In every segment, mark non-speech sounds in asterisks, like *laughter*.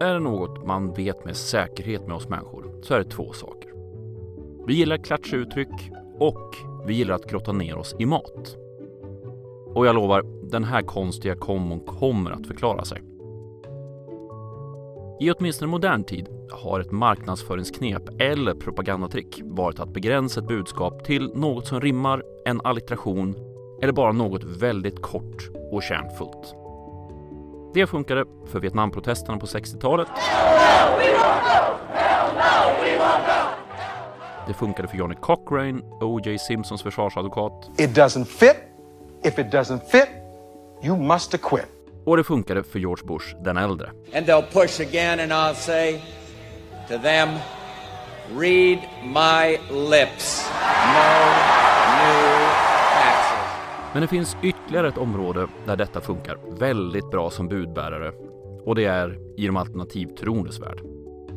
är det något man vet med säkerhet med oss människor så är det två saker. Vi gillar klatscha uttryck och vi gillar att grotta ner oss i mat. Och jag lovar, den här konstiga kombon kommer att förklara sig. I åtminstone modern tid har ett marknadsföringsknep eller propagandatrick varit att begränsa ett budskap till något som rimmar, en allitteration eller bara något väldigt kort och kärnfullt. Det funkade för Vietnamprotesterna på 60-talet. Det funkade för Johnny Cochrane, O.J. Simpsons försvarsadvokat. It doesn't fit. If it doesn't fit, you must acquit. Och det funkade för George Bush den äldre. And they'll push again and I'll say to them, read my lips. No. Men det finns ytterligare ett område där detta funkar väldigt bra som budbärare och det är i de alternativtroendes värld.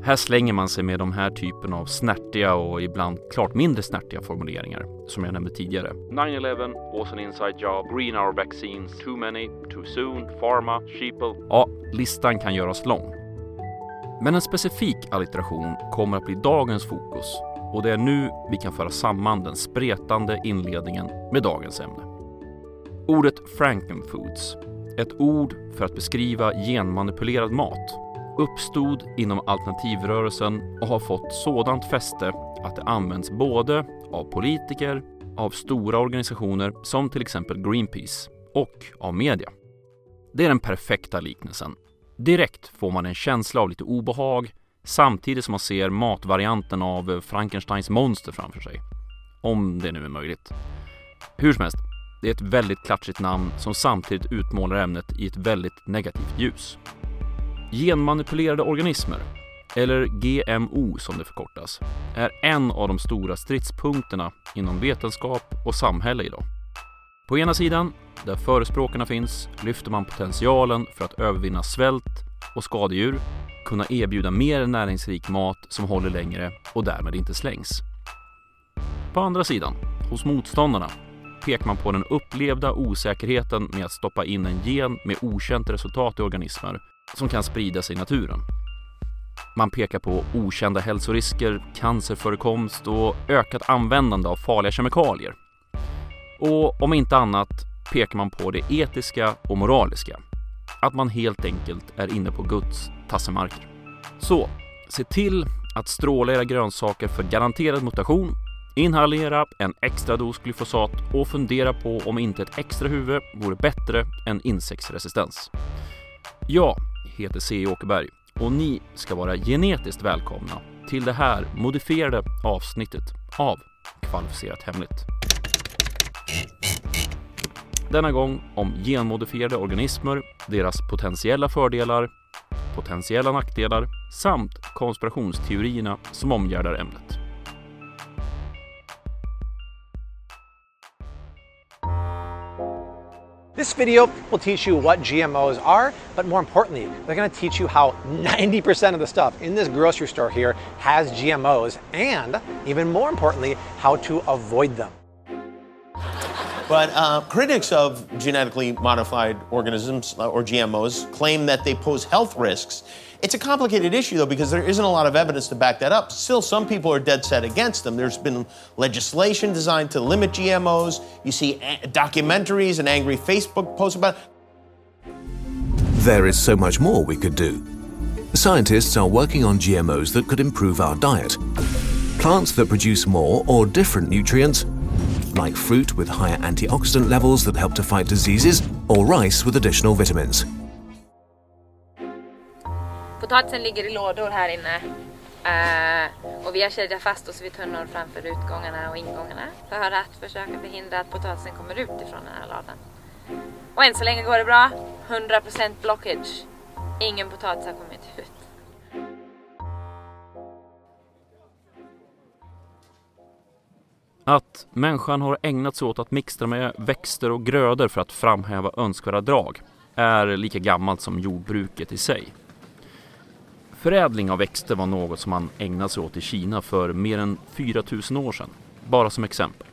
Här slänger man sig med de här typen av snärtiga och ibland klart mindre snärtiga formuleringar som jag nämnde tidigare. 9-11 was an inside job, green hour vaccines, too many, too soon, pharma, sheeple. Ja, listan kan göras lång. Men en specifik allitteration kommer att bli dagens fokus och det är nu vi kan föra samman den spretande inledningen med dagens ämne. Ordet Frankenfoods, ett ord för att beskriva genmanipulerad mat, uppstod inom alternativrörelsen och har fått sådant fäste att det används både av politiker, av stora organisationer som till exempel Greenpeace och av media. Det är den perfekta liknelsen. Direkt får man en känsla av lite obehag samtidigt som man ser matvarianten av Frankensteins monster framför sig. Om det nu är möjligt. Hur som helst, det är ett väldigt klatschigt namn som samtidigt utmålar ämnet i ett väldigt negativt ljus. Genmanipulerade organismer, eller GMO som det förkortas, är en av de stora stridspunkterna inom vetenskap och samhälle idag. På ena sidan, där förespråkarna finns, lyfter man potentialen för att övervinna svält och skadedjur, kunna erbjuda mer näringsrik mat som håller längre och därmed inte slängs. På andra sidan, hos motståndarna, pekar man på den upplevda osäkerheten med att stoppa in en gen med okänt resultat i organismer som kan sprida sig i naturen. Man pekar på okända hälsorisker, cancerförekomst och ökat användande av farliga kemikalier. Och om inte annat pekar man på det etiska och moraliska. Att man helt enkelt är inne på Guds tassemarker. Så, se till att stråla era grönsaker för garanterad mutation Inhalera en extra dos glyfosat och fundera på om inte ett extra huvud vore bättre än insektsresistens. Jag heter C. Åkerberg och ni ska vara genetiskt välkomna till det här modifierade avsnittet av Kvalificerat Hemligt. Denna gång om genmodifierade organismer, deras potentiella fördelar, potentiella nackdelar samt konspirationsteorierna som omgärdar ämnet. This video will teach you what GMOs are, but more importantly, they're going to teach you how 90% of the stuff in this grocery store here has GMOs, and even more importantly, how to avoid them. But uh, critics of genetically modified organisms uh, or GMOs claim that they pose health risks. It's a complicated issue, though, because there isn't a lot of evidence to back that up. Still, some people are dead set against them. There's been legislation designed to limit GMOs. You see a- documentaries and angry Facebook posts about it. There is so much more we could do. Scientists are working on GMOs that could improve our diet. Plants that produce more or different nutrients, like fruit with higher antioxidant levels that help to fight diseases, or rice with additional vitamins. Potatisen ligger i lådor här inne. Uh, och vi har kedjat fast oss vid tunnor framför utgångarna och ingångarna för att försöka förhindra att potatisen kommer ut ifrån den här ladan. Och än så länge går det bra. 100% blockage. Ingen potatis har kommit ut. Att människan har ägnat sig åt att mixtra med växter och grödor för att framhäva önskvärda drag är lika gammalt som jordbruket i sig. Förädling av växter var något som man ägnade sig åt i Kina för mer än 4000 år sedan, bara som exempel.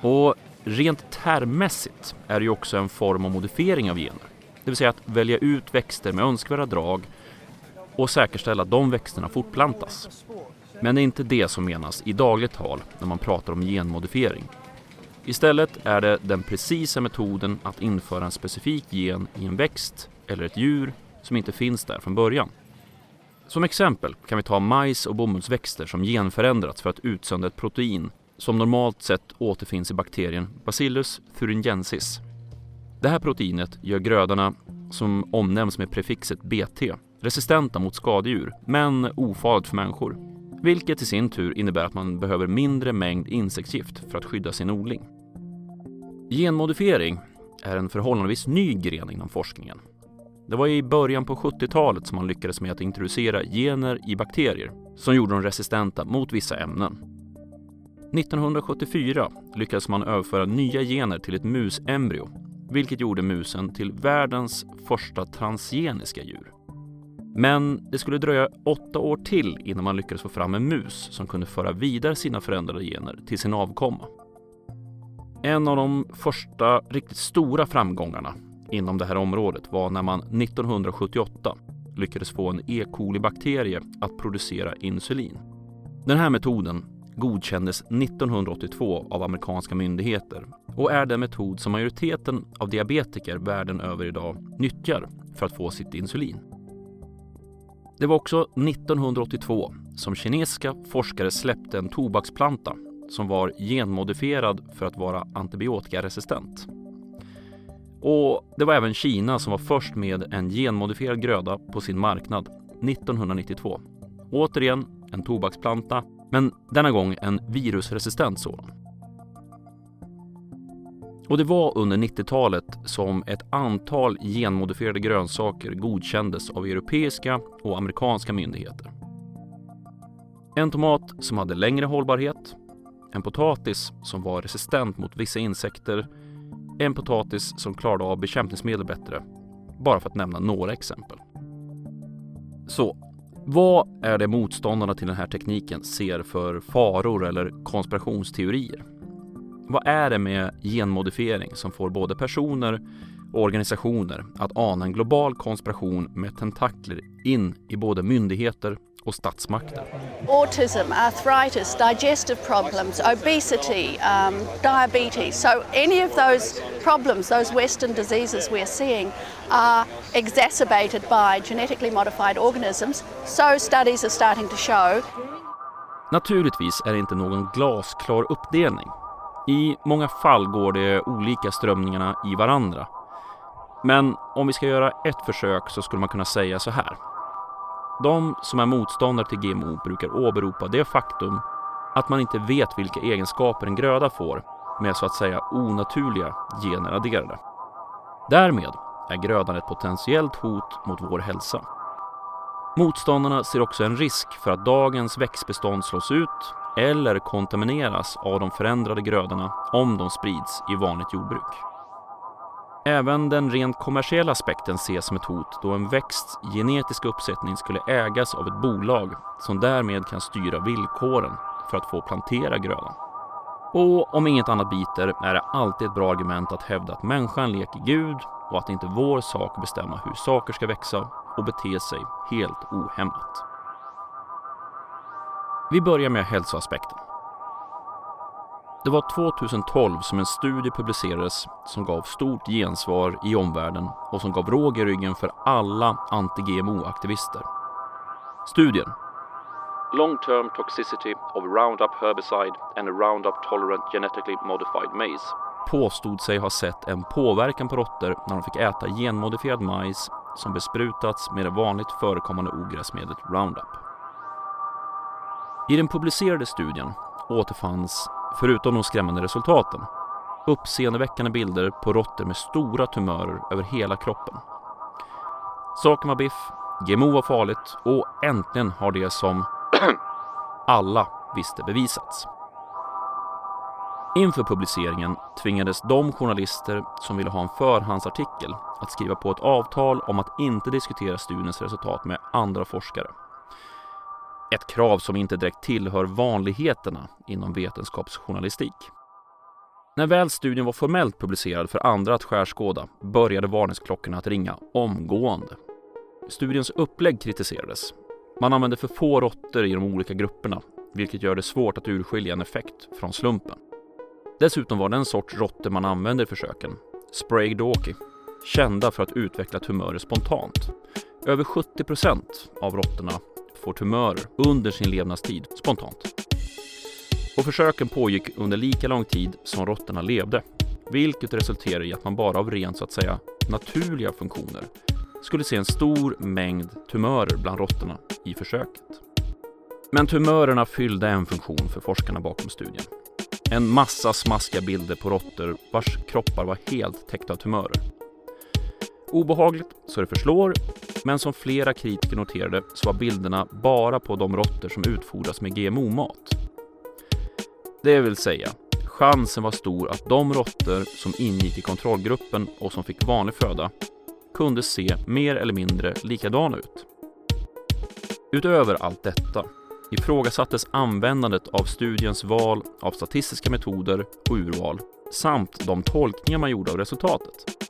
Och rent termmässigt är det ju också en form av modifiering av gener. Det vill säga att välja ut växter med önskvärda drag och säkerställa att de växterna fortplantas. Men det är inte det som menas i dagligt tal när man pratar om genmodifiering. Istället är det den precisa metoden att införa en specifik gen i en växt eller ett djur som inte finns där från början. Som exempel kan vi ta majs och bomullsväxter som genförändrats för att utsöndra ett protein som normalt sett återfinns i bakterien Bacillus thuringiensis. Det här proteinet gör grödorna, som omnämns med prefixet BT, resistenta mot skadedjur, men ofarligt för människor. Vilket i sin tur innebär att man behöver mindre mängd insektsgift för att skydda sin odling. Genmodifiering är en förhållandevis ny gren inom forskningen. Det var i början på 70-talet som man lyckades med att introducera gener i bakterier som gjorde dem resistenta mot vissa ämnen. 1974 lyckades man överföra nya gener till ett musembryo vilket gjorde musen till världens första transgeniska djur. Men det skulle dröja åtta år till innan man lyckades få fram en mus som kunde föra vidare sina förändrade gener till sin avkomma. En av de första riktigt stora framgångarna inom det här området var när man 1978 lyckades få en E. coli-bakterie att producera insulin. Den här metoden godkändes 1982 av amerikanska myndigheter och är den metod som majoriteten av diabetiker världen över idag nyttjar för att få sitt insulin. Det var också 1982 som kinesiska forskare släppte en tobaksplanta som var genmodifierad för att vara antibiotikaresistent. Och det var även Kina som var först med en genmodifierad gröda på sin marknad 1992. Återigen en tobaksplanta, men denna gång en virusresistent sådan. Och det var under 90-talet som ett antal genmodifierade grönsaker godkändes av europeiska och amerikanska myndigheter. En tomat som hade längre hållbarhet, en potatis som var resistent mot vissa insekter, en potatis som klarade av bekämpningsmedel bättre. Bara för att nämna några exempel. Så, vad är det motståndarna till den här tekniken ser för faror eller konspirationsteorier? Vad är det med genmodifiering som får både personer och organisationer att ana en global konspiration med tentakler in i både myndigheter och statsmakter? Autism, arthritis, digestive problems, obesity, um, diabetes. So any of those problems, those western diseases we're seeing are exacerbated by genetically modified organisms. So studies are starting to show. Naturligtvis är det inte någon glasklar uppdelning i många fall går de olika strömningarna i varandra. Men om vi ska göra ett försök så skulle man kunna säga så här. De som är motståndare till GMO brukar åberopa det faktum att man inte vet vilka egenskaper en gröda får med så att säga onaturliga gener adderade. Därmed är grödan ett potentiellt hot mot vår hälsa. Motståndarna ser också en risk för att dagens växtbestånd slås ut eller kontamineras av de förändrade grödorna om de sprids i vanligt jordbruk. Även den rent kommersiella aspekten ses som ett hot då en växts genetiska uppsättning skulle ägas av ett bolag som därmed kan styra villkoren för att få plantera grödan. Och om inget annat biter är det alltid ett bra argument att hävda att människan leker Gud och att det inte är vår sak att bestämma hur saker ska växa och bete sig helt ohämmat. Vi börjar med hälsoaspekten. Det var 2012 som en studie publicerades som gav stort gensvar i omvärlden och som gav råg i ryggen för alla anti-GMO-aktivister. Studien Long term toxicity of Roundup herbicide and a Roundup tolerant genetically modified maize påstod sig ha sett en påverkan på råttor när de fick äta genmodifierad majs som besprutats med det vanligt förekommande ogräsmedlet Roundup. I den publicerade studien återfanns, förutom de skrämmande resultaten, uppseendeväckande bilder på råttor med stora tumörer över hela kroppen. Saken var biff, GMO var farligt och äntligen har det som *clears throat* alla visste bevisats. Inför publiceringen tvingades de journalister som ville ha en förhandsartikel att skriva på ett avtal om att inte diskutera studiens resultat med andra forskare. Ett krav som inte direkt tillhör vanligheterna inom vetenskapsjournalistik. När väl studien var formellt publicerad för andra att skärskåda började varningsklockorna att ringa omgående. Studiens upplägg kritiserades. Man använde för få råttor i de olika grupperna, vilket gör det svårt att urskilja en effekt från slumpen. Dessutom var den sorts råttor man använde i försöken, Sprague Dawkey, kända för att utveckla tumörer spontant. Över 70 procent av råttorna får tumörer under sin levnadstid spontant. Och försöken pågick under lika lång tid som råttorna levde, vilket resulterar i att man bara av rent så att säga naturliga funktioner skulle se en stor mängd tumörer bland råttorna i försöket. Men tumörerna fyllde en funktion för forskarna bakom studien. En massa smaskiga bilder på råttor vars kroppar var helt täckta av tumörer. Obehagligt så det förslår, men som flera kritiker noterade så var bilderna bara på de råttor som utfodras med GMO-mat. Det vill säga, chansen var stor att de råttor som ingick i kontrollgruppen och som fick vanlig föda kunde se mer eller mindre likadana ut. Utöver allt detta ifrågasattes användandet av studiens val av statistiska metoder och urval samt de tolkningar man gjorde av resultatet.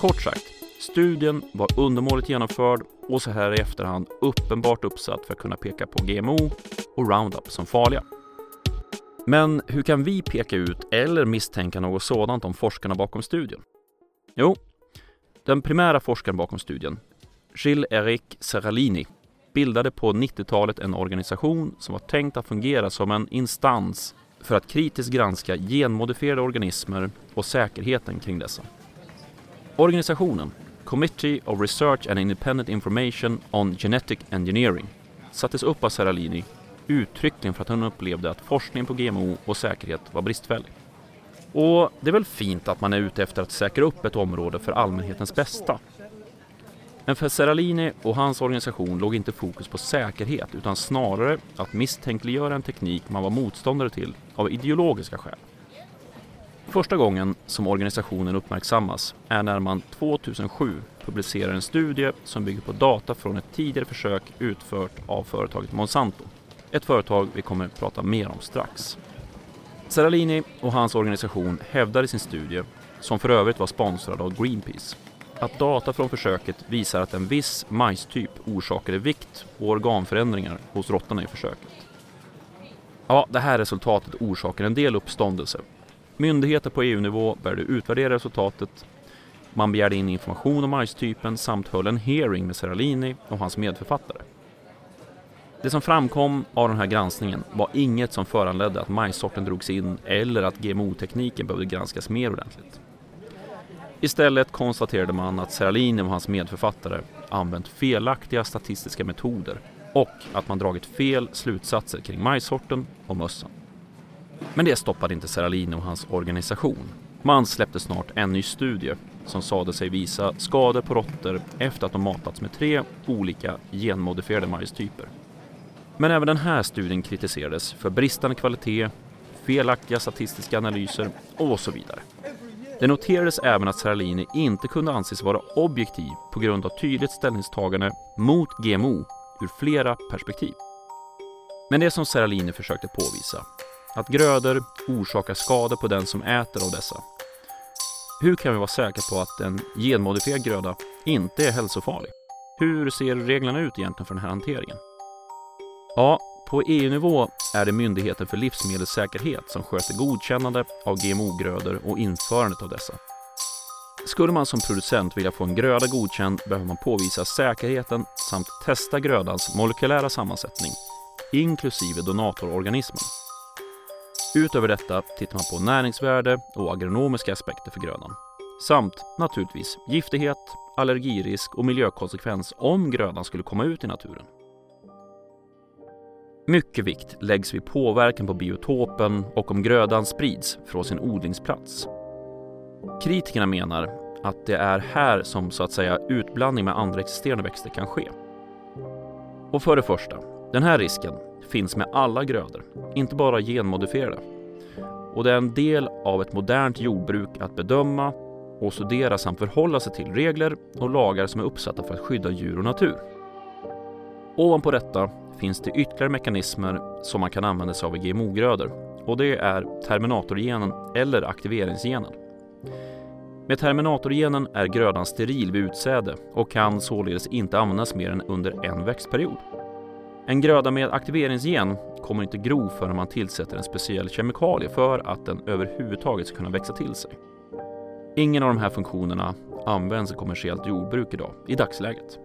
Kort sagt, studien var undermåligt genomförd och så här i efterhand uppenbart uppsatt för att kunna peka på GMO och Roundup som farliga. Men hur kan vi peka ut eller misstänka något sådant om forskarna bakom studien? Jo, den primära forskaren bakom studien, Gilles-Eric Serralini, bildade på 90-talet en organisation som var tänkt att fungera som en instans för att kritiskt granska genmodifierade organismer och säkerheten kring dessa. Organisationen, Committee of Research and Independent Information on Genetic Engineering, sattes upp av Serralini uttryckligen för att hon upplevde att forskningen på GMO och säkerhet var bristfällig. Och det är väl fint att man är ute efter att säkra upp ett område för allmänhetens bästa. Men för Seralini och hans organisation låg inte fokus på säkerhet utan snarare att misstänkliggöra en teknik man var motståndare till av ideologiska skäl. Första gången som organisationen uppmärksammas är när man 2007 publicerar en studie som bygger på data från ett tidigare försök utfört av företaget Monsanto. Ett företag vi kommer att prata mer om strax. Seralini och hans organisation hävdar i sin studie, som för övrigt var sponsrad av Greenpeace, att data från försöket visar att en viss majstyp orsakade vikt och organförändringar hos råttorna i försöket. Ja, det här resultatet orsakar en del uppståndelse. Myndigheter på EU-nivå började utvärdera resultatet. Man begärde in information om majstypen samt höll en hearing med Seralini och hans medförfattare. Det som framkom av den här granskningen var inget som föranledde att majssorten drogs in eller att GMO-tekniken behövde granskas mer ordentligt. Istället konstaterade man att Seralini och hans medförfattare använt felaktiga statistiska metoder och att man dragit fel slutsatser kring majssorten och mössan. Men det stoppade inte Seralini och hans organisation. Man släppte snart en ny studie som sade sig visa skador på råttor efter att de matats med tre olika genmodifierade majstyper. Men även den här studien kritiserades för bristande kvalitet, felaktiga statistiska analyser och så vidare. Det noterades även att Seralini inte kunde anses vara objektiv på grund av tydligt ställningstagande mot GMO ur flera perspektiv. Men det som Seralini försökte påvisa, att grödor orsakar skador på den som äter av dessa. Hur kan vi vara säkra på att en genmodifierad gröda inte är hälsofarlig? Hur ser reglerna ut egentligen för den här hanteringen? Ja, på EU-nivå är det Myndigheten för livsmedelssäkerhet som sköter godkännande av GMO-grödor och införandet av dessa. Skulle man som producent vilja få en gröda godkänd behöver man påvisa säkerheten samt testa grödans molekylära sammansättning, inklusive donatororganismen. Utöver detta tittar man på näringsvärde och agronomiska aspekter för grödan. Samt naturligtvis giftighet, allergirisk och miljökonsekvens om grödan skulle komma ut i naturen. Mycket vikt läggs vid påverkan på biotopen och om grödan sprids från sin odlingsplats. Kritikerna menar att det är här som så att säga utblandning med andra existerande växter kan ske. Och för det första, den här risken finns med alla grödor, inte bara genmodifierade. Och det är en del av ett modernt jordbruk att bedöma och studera samt förhålla sig till regler och lagar som är uppsatta för att skydda djur och natur. Ovanpå detta finns det ytterligare mekanismer som man kan använda sig av i GMO-grödor och det är terminatorgenen eller aktiveringsgenen. Med terminatorgenen är grödan steril vid utsäde och kan således inte användas mer än under en växtperiod. En gröda med aktiveringsgen kommer inte gro förrän man tillsätter en speciell kemikalie för att den överhuvudtaget ska kunna växa till sig. Ingen av de här funktionerna används i kommersiellt jordbruk idag, i dagsläget.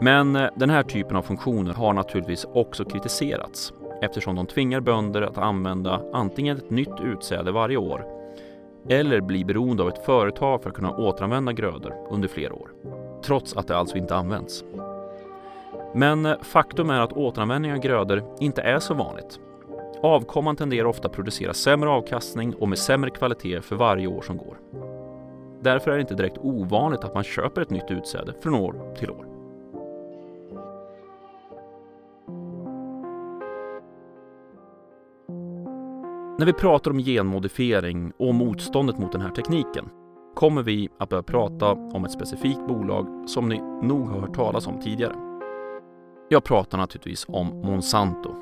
Men eh, den här typen av funktioner har naturligtvis också kritiserats eftersom de tvingar bönder att använda antingen ett nytt utsäde varje år eller bli beroende av ett företag för att kunna återanvända grödor under flera år, trots att det alltså inte används. Men eh, faktum är att återanvändning av grödor inte är så vanligt. Avkomman tenderar ofta att producera sämre avkastning och med sämre kvalitet för varje år som går. Därför är det inte direkt ovanligt att man köper ett nytt utsäde från år till år. När vi pratar om genmodifiering och motståndet mot den här tekniken kommer vi att börja prata om ett specifikt bolag som ni nog har hört talas om tidigare. Jag pratar naturligtvis om Monsanto.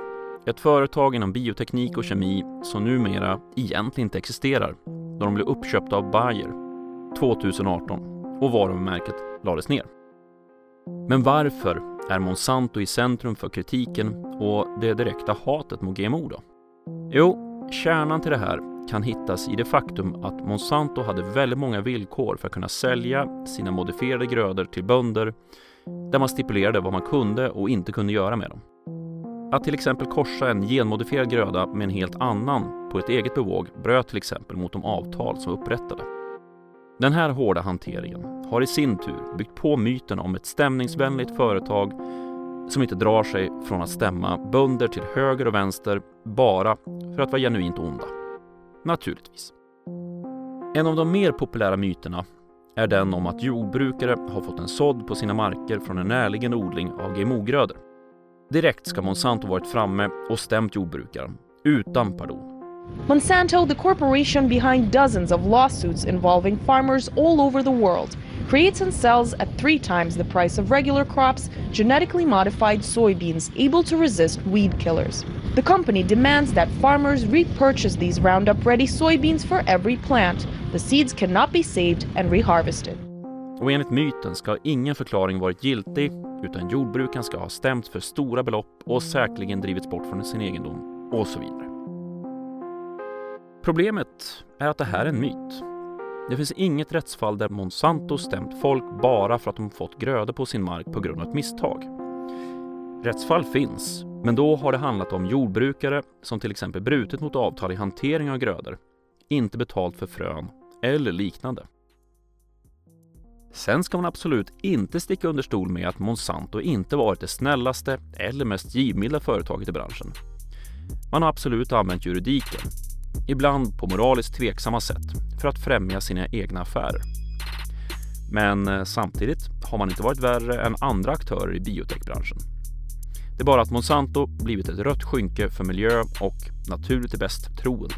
Ett företag inom bioteknik och kemi som numera egentligen inte existerar då de blev uppköpta av Bayer 2018 och varumärket lades ner. Men varför är Monsanto i centrum för kritiken och det direkta hatet mot GMO då? Jo, Kärnan till det här kan hittas i det faktum att Monsanto hade väldigt många villkor för att kunna sälja sina modifierade grödor till bönder där man stipulerade vad man kunde och inte kunde göra med dem. Att till exempel korsa en genmodifierad gröda med en helt annan på ett eget bevåg bröt till exempel mot de avtal som upprättade. Den här hårda hanteringen har i sin tur byggt på myten om ett stämningsvänligt företag som inte drar sig från att stämma bönder till höger och vänster bara för att vara genuint onda. Naturligtvis. En av de mer populära myterna är den om att jordbrukare har fått en sådd på sina marker från en närliggande odling av GMO-grödor. Direkt ska Monsanto varit framme och stämt jordbrukaren, utan pardon. Monsanto, the corporation behind dozens of lawsuits involving farmers all over the world, creates and sells at three times the price of regular crops genetically modified soybeans able to resist weed killers. The company demands that farmers repurchase these Roundup ready soybeans for every plant. The seeds cannot be saved and reharvested. Och enligt myten ska ingen förklaring varit giltig utan jordbrukaren ska ha stämt för stora belopp och säkerligen drivits bort från sin egendom och så vidare. Problemet är att det här är en myt det finns inget rättsfall där Monsanto stämt folk bara för att de fått grödor på sin mark på grund av ett misstag. Rättsfall finns, men då har det handlat om jordbrukare som till exempel brutit mot avtal i hantering av grödor, inte betalt för frön eller liknande. Sen ska man absolut inte sticka under stol med att Monsanto inte varit det snällaste eller mest givmilda företaget i branschen. Man har absolut använt juridiken ibland på moraliskt tveksamma sätt, för att främja sina egna affärer. Men eh, samtidigt har man inte varit värre än andra aktörer i biotechbranschen. Det är bara att Monsanto blivit ett rött skynke för miljö och naturligt är bäst troende.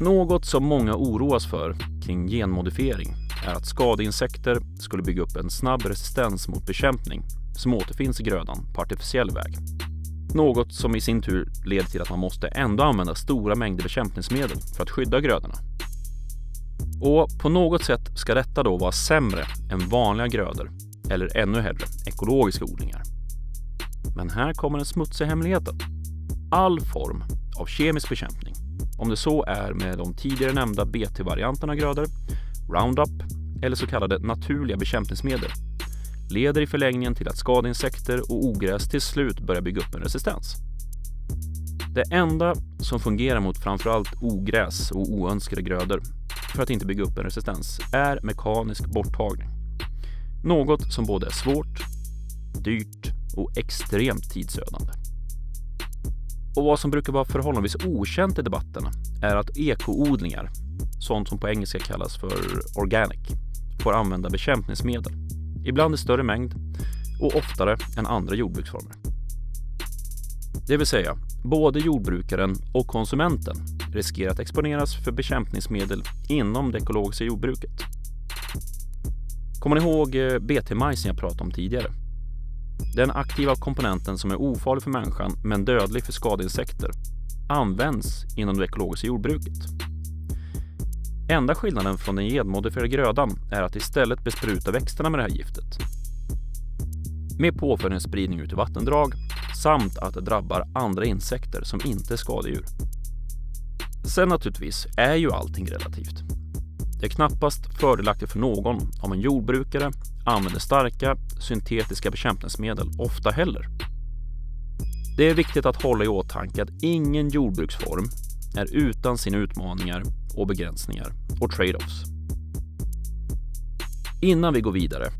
Något som många oroas för kring genmodifiering är att skadeinsekter skulle bygga upp en snabb resistens mot bekämpning som återfinns i grödan på artificiell väg. Något som i sin tur leder till att man måste ändå använda stora mängder bekämpningsmedel för att skydda grödorna. Och på något sätt ska detta då vara sämre än vanliga grödor eller ännu hellre ekologiska odlingar. Men här kommer den smutsiga hemligheten. All form av kemisk bekämpning, om det så är med de tidigare nämnda BT-varianterna grödor, Roundup eller så kallade naturliga bekämpningsmedel leder i förlängningen till att skadeinsekter och ogräs till slut börjar bygga upp en resistens. Det enda som fungerar mot framförallt ogräs och oönskade grödor för att inte bygga upp en resistens är mekanisk borttagning. Något som både är svårt, dyrt och extremt tidsödande. Och vad som brukar vara förhållandevis okänt i debatterna är att ekoodlingar, sånt som på engelska kallas för organic, får använda bekämpningsmedel ibland i större mängd och oftare än andra jordbruksformer. Det vill säga, både jordbrukaren och konsumenten riskerar att exponeras för bekämpningsmedel inom det ekologiska jordbruket. Kommer ni ihåg eh, BT-majsen jag pratade om tidigare? Den aktiva komponenten som är ofarlig för människan men dödlig för skadeinsekter används inom det ekologiska jordbruket. Enda skillnaden från den genmodifierade grödan är att istället bespruta växterna med det här giftet. Med påföljande spridning ut i vattendrag samt att det drabbar andra insekter som inte är skadedjur. Sen naturligtvis är ju allting relativt. Det är knappast fördelaktigt för någon om en jordbrukare använder starka syntetiska bekämpningsmedel ofta heller. Det är viktigt att hålla i åtanke att ingen jordbruksform är utan sina utmaningar och begränsningar och trade-offs. Innan vi går vidare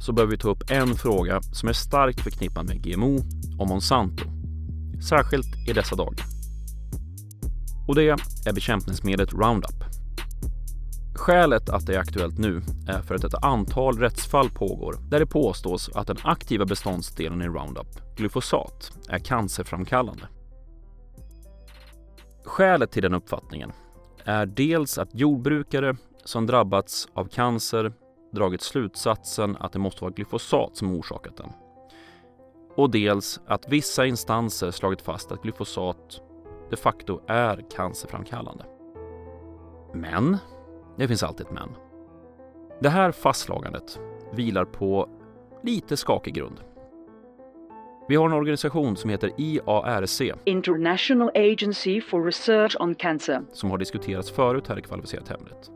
så behöver vi ta upp en fråga som är starkt förknippad med GMO och Monsanto, särskilt i dessa dagar. Och det är bekämpningsmedlet Roundup. Skälet att det är aktuellt nu är för att ett antal rättsfall pågår där det påstås att den aktiva beståndsdelen i Roundup, glyfosat, är cancerframkallande. Skälet till den uppfattningen är dels att jordbrukare som drabbats av cancer dragit slutsatsen att det måste vara glyfosat som orsakat den. Och dels att vissa instanser slagit fast att glyfosat de facto är cancerframkallande. Men, det finns alltid ett men. Det här fastslagandet vilar på lite skakig grund. Vi har en organisation som heter IARC International Agency for Research on Cancer. som har diskuterats förut här i Kvalificerat hemligt.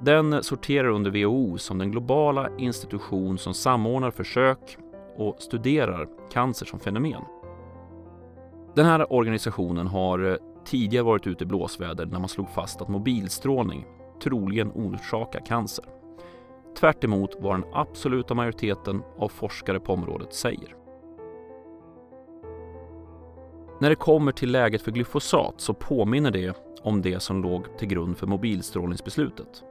Den sorterar under WHO som den globala institution som samordnar försök och studerar cancer som fenomen. Den här organisationen har eh, tidigare varit ute i blåsväder när man slog fast att mobilstrålning troligen orsakar cancer. Tvärt vad den absoluta majoriteten av forskare på området säger. När det kommer till läget för glyfosat så påminner det om det som låg till grund för mobilstrålningsbeslutet.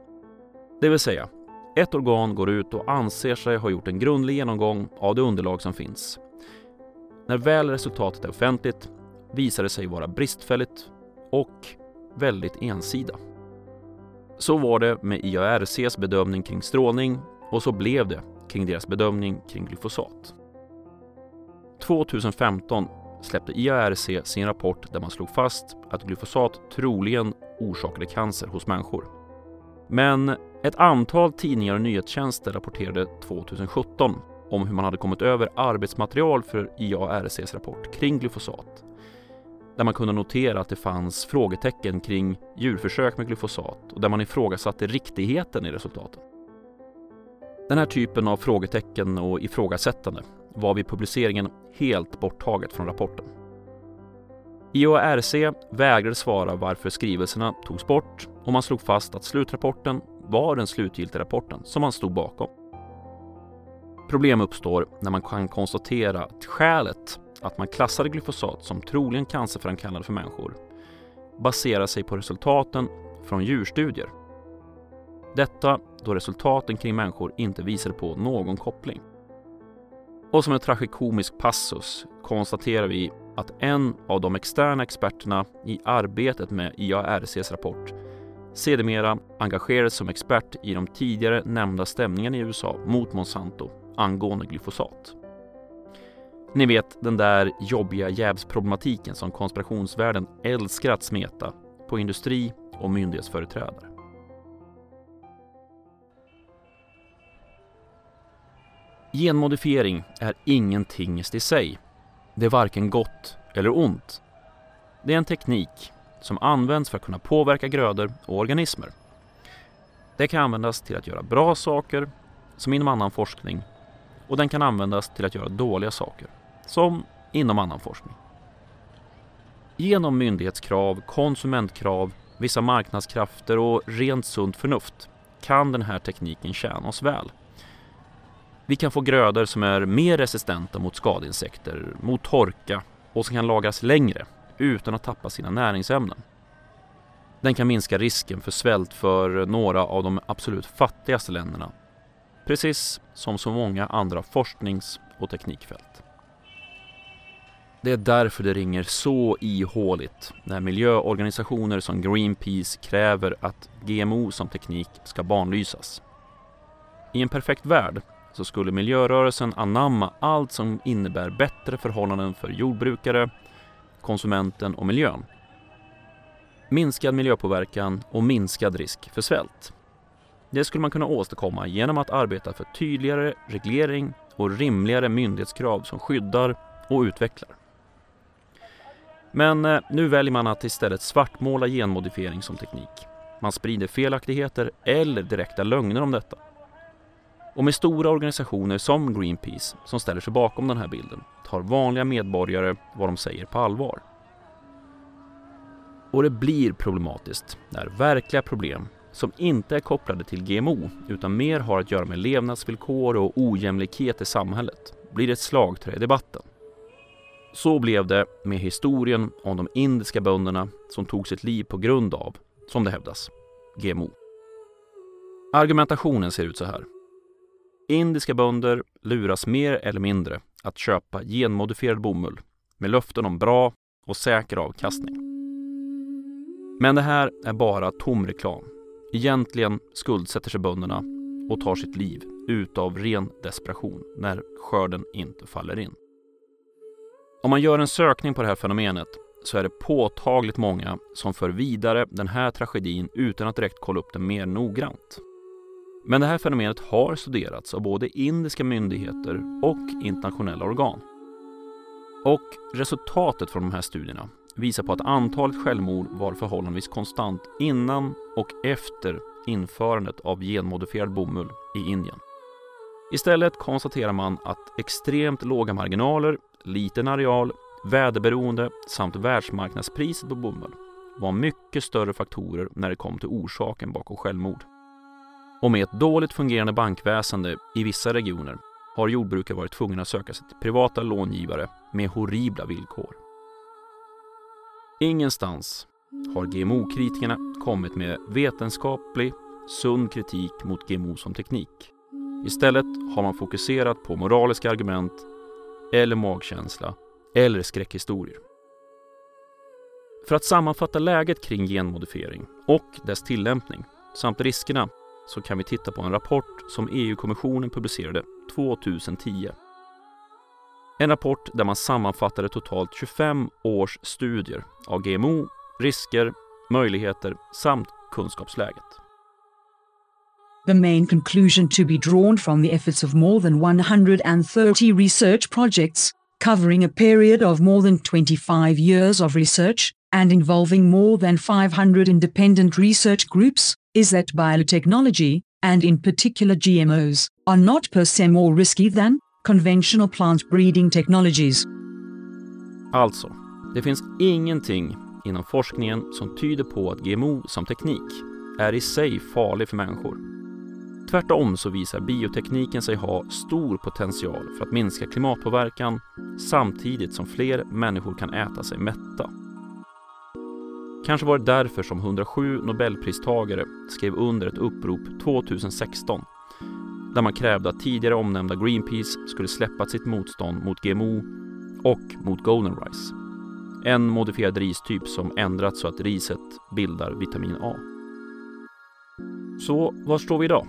Det vill säga, ett organ går ut och anser sig ha gjort en grundlig genomgång av det underlag som finns. När väl resultatet är offentligt visar det sig vara bristfälligt och väldigt ensida. Så var det med IARCs bedömning kring strålning och så blev det kring deras bedömning kring glyfosat. 2015 släppte IARC sin rapport där man slog fast att glyfosat troligen orsakade cancer hos människor. Men ett antal tidningar och nyhetstjänster rapporterade 2017 om hur man hade kommit över arbetsmaterial för IARCs rapport kring glyfosat. Där man kunde notera att det fanns frågetecken kring djurförsök med glyfosat och där man ifrågasatte riktigheten i resultaten. Den här typen av frågetecken och ifrågasättande var vid publiceringen helt borttaget från rapporten. IORC vägrade svara varför skrivelserna togs bort och man slog fast att slutrapporten var den slutgiltiga rapporten som man stod bakom. Problem uppstår när man kan konstatera att skälet att man klassade glyfosat som troligen cancerframkallande för människor baserar sig på resultaten från djurstudier. Detta då resultaten kring människor inte visade på någon koppling. Och som en tragikomisk passus konstaterar vi att en av de externa experterna i arbetet med IARCs rapport sedermera engagerades som expert i de tidigare nämnda stämningarna i USA mot Monsanto angående glyfosat. Ni vet den där jobbiga jävsproblematiken som konspirationsvärlden älskar att smeta på industri och myndighetsföreträdare. Genmodifiering är ingen tingest i sig. Det är varken gott eller ont. Det är en teknik som används för att kunna påverka grödor och organismer. Det kan användas till att göra bra saker, som inom annan forskning, och den kan användas till att göra dåliga saker, som inom annan forskning. Genom myndighetskrav, konsumentkrav, vissa marknadskrafter och rent sunt förnuft kan den här tekniken tjäna oss väl. Vi kan få grödor som är mer resistenta mot skadeinsekter, mot torka och som kan lagras längre utan att tappa sina näringsämnen. Den kan minska risken för svält för några av de absolut fattigaste länderna. Precis som så många andra forsknings och teknikfält. Det är därför det ringer så ihåligt när miljöorganisationer som Greenpeace kräver att GMO som teknik ska banlysas. I en perfekt värld så skulle miljörörelsen anamma allt som innebär bättre förhållanden för jordbrukare, konsumenten och miljön. minskad miljöpåverkan och minskad risk för svält. Det skulle man kunna åstadkomma genom att arbeta för tydligare reglering och rimligare myndighetskrav som skyddar och utvecklar. Men eh, nu väljer man att istället svartmåla genmodifiering som teknik. Man sprider felaktigheter eller direkta lögner om detta. Och med stora organisationer som Greenpeace som ställer sig bakom den här bilden tar vanliga medborgare vad de säger på allvar. Och det blir problematiskt när verkliga problem som inte är kopplade till GMO utan mer har att göra med levnadsvillkor och ojämlikhet i samhället blir ett slagträ i debatten. Så blev det med historien om de indiska bönderna som tog sitt liv på grund av, som det hävdas, GMO. Argumentationen ser ut så här. Indiska bönder luras mer eller mindre att köpa genmodifierad bomull med löften om bra och säker avkastning. Men det här är bara tom reklam. Egentligen skuldsätter sig bönderna och tar sitt liv utav ren desperation när skörden inte faller in. Om man gör en sökning på det här fenomenet så är det påtagligt många som för vidare den här tragedin utan att direkt kolla upp den mer noggrant. Men det här fenomenet har studerats av både indiska myndigheter och internationella organ. Och resultatet från de här studierna visar på att antalet självmord var förhållandevis konstant innan och efter införandet av genmodifierad bomull i Indien. Istället konstaterar man att extremt låga marginaler, liten areal, väderberoende samt världsmarknadspriset på bomull var mycket större faktorer när det kom till orsaken bakom självmord. Och med ett dåligt fungerande bankväsende i vissa regioner har jordbrukare varit tvungna att söka sig till privata långivare med horribla villkor. Ingenstans har GMO-kritikerna kommit med vetenskaplig, sund kritik mot GMO som teknik. Istället har man fokuserat på moraliska argument eller magkänsla eller skräckhistorier. För att sammanfatta läget kring genmodifiering och dess tillämpning samt riskerna så kan vi titta på en rapport som EU-kommissionen publicerade 2010. En rapport där man sammanfattade totalt 25 års studier av GMO, risker, möjligheter samt kunskapsläget. The main conclusion to be drawn from the efforts of more than 130 research projects, covering a period of more than 25 years of research, and involving more than 500 independent research groups, is that biotechnology, and in particular GMOs, are not per se more risky than conventional plant breeding technologies. Alltså, det finns ingenting inom forskningen som tyder på att GMO som teknik är i sig farlig för människor. Tvärtom så visar biotekniken sig ha stor potential för att minska klimatpåverkan samtidigt som fler människor kan äta sig mätta. Kanske var det därför som 107 nobelpristagare skrev under ett upprop 2016 där man krävde att tidigare omnämnda Greenpeace skulle släppa sitt motstånd mot GMO och mot Golden Rice. En modifierad ristyp som ändrats så att riset bildar vitamin A. Så var står vi idag?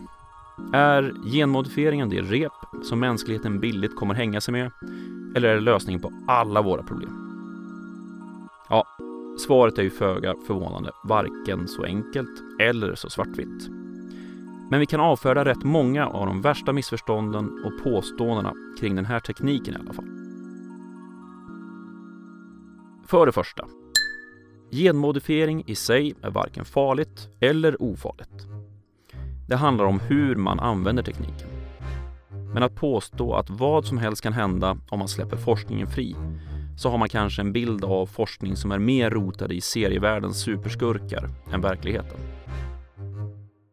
Är genmodifieringen det rep som mänskligheten billigt kommer hänga sig med? Eller är det lösningen på alla våra problem? Ja, svaret är ju föga förvånande varken så enkelt eller så svartvitt. Men vi kan avfärda rätt många av de värsta missförstånden och påståendena kring den här tekniken i alla fall. För det första. Genmodifiering i sig är varken farligt eller ofarligt. Det handlar om hur man använder tekniken. Men att påstå att vad som helst kan hända om man släpper forskningen fri så har man kanske en bild av forskning som är mer rotad i serievärldens superskurkar än verkligheten.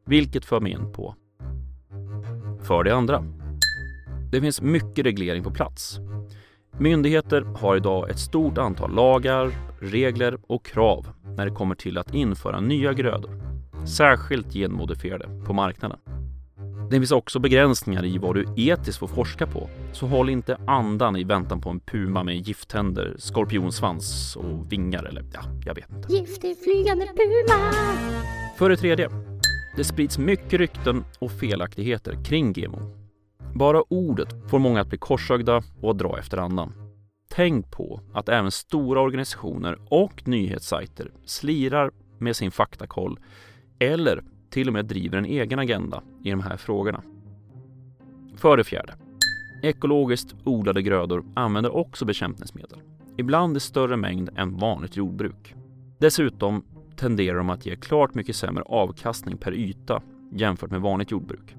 Vilket för mig in på för det andra. Det finns mycket reglering på plats. Myndigheter har idag ett stort antal lagar, regler och krav när det kommer till att införa nya grödor, särskilt genmodifierade, på marknaden. Det finns också begränsningar i vad du etiskt får forska på, så håll inte andan i väntan på en puma med gifttänder, skorpionsvans och vingar eller ja, jag vet inte. Giftig flygande puma! För det tredje, det sprids mycket rykten och felaktigheter kring GMO. Bara ordet får många att bli korsögda och dra efter andan. Tänk på att även stora organisationer och nyhetssajter slirar med sin faktakoll eller till och med driver en egen agenda i de här frågorna. För det fjärde. Ekologiskt odlade grödor använder också bekämpningsmedel, ibland i större mängd än vanligt jordbruk. Dessutom tenderar de att ge klart mycket sämre avkastning per yta jämfört med vanligt jordbruk.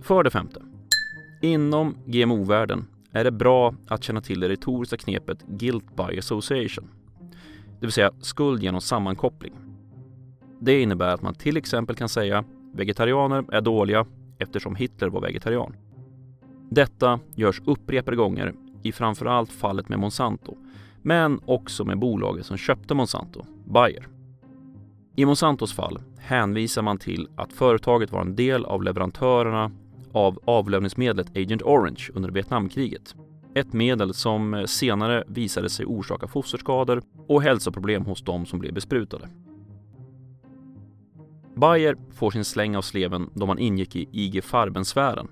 För det femte. Inom GMO-världen är det bra att känna till det retoriska knepet guilt by association, det vill säga skuld genom sammankoppling. Det innebär att man till exempel kan säga vegetarianer är dåliga eftersom Hitler var vegetarian. Detta görs upprepade gånger i framförallt fallet med Monsanto, men också med bolaget som köpte Monsanto, Bayer. I Monsantos fall hänvisar man till att företaget var en del av leverantörerna av avlövningsmedlet Agent Orange under Vietnamkriget. Ett medel som senare visade sig orsaka fosterskador och hälsoproblem hos de som blev besprutade. Bayer får sin släng av sleven då man ingick i IG Farben-sfären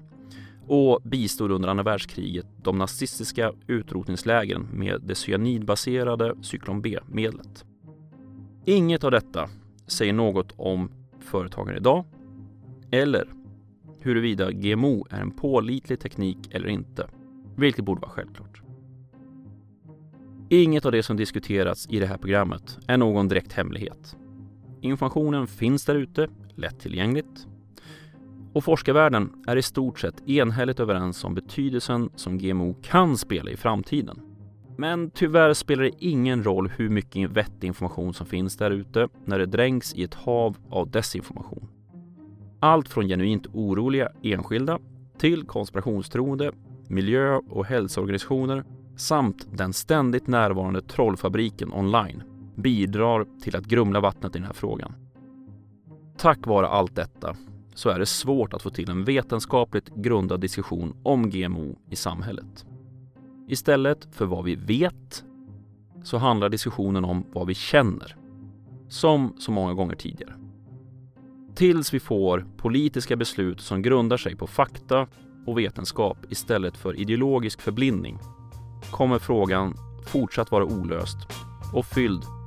och bistod under andra världskriget de nazistiska utrotningslägren med det cyanidbaserade cyklon B-medlet. Inget av detta säger något om företagen idag eller huruvida GMO är en pålitlig teknik eller inte, vilket borde vara självklart. Inget av det som diskuterats i det här programmet är någon direkt hemlighet. Informationen finns där ute, lättillgängligt. Och forskarvärlden är i stort sett enhälligt överens om betydelsen som GMO kan spela i framtiden. Men tyvärr spelar det ingen roll hur mycket vettig information som finns där ute när det dränks i ett hav av desinformation. Allt från genuint oroliga enskilda till konspirationstroende, miljö och hälsoorganisationer samt den ständigt närvarande trollfabriken online bidrar till att grumla vattnet i den här frågan. Tack vare allt detta så är det svårt att få till en vetenskapligt grundad diskussion om GMO i samhället. Istället för vad vi vet så handlar diskussionen om vad vi känner. Som så många gånger tidigare. Tills vi får politiska beslut som grundar sig på fakta och vetenskap istället för ideologisk förblindning kommer frågan fortsatt vara olöst och fylld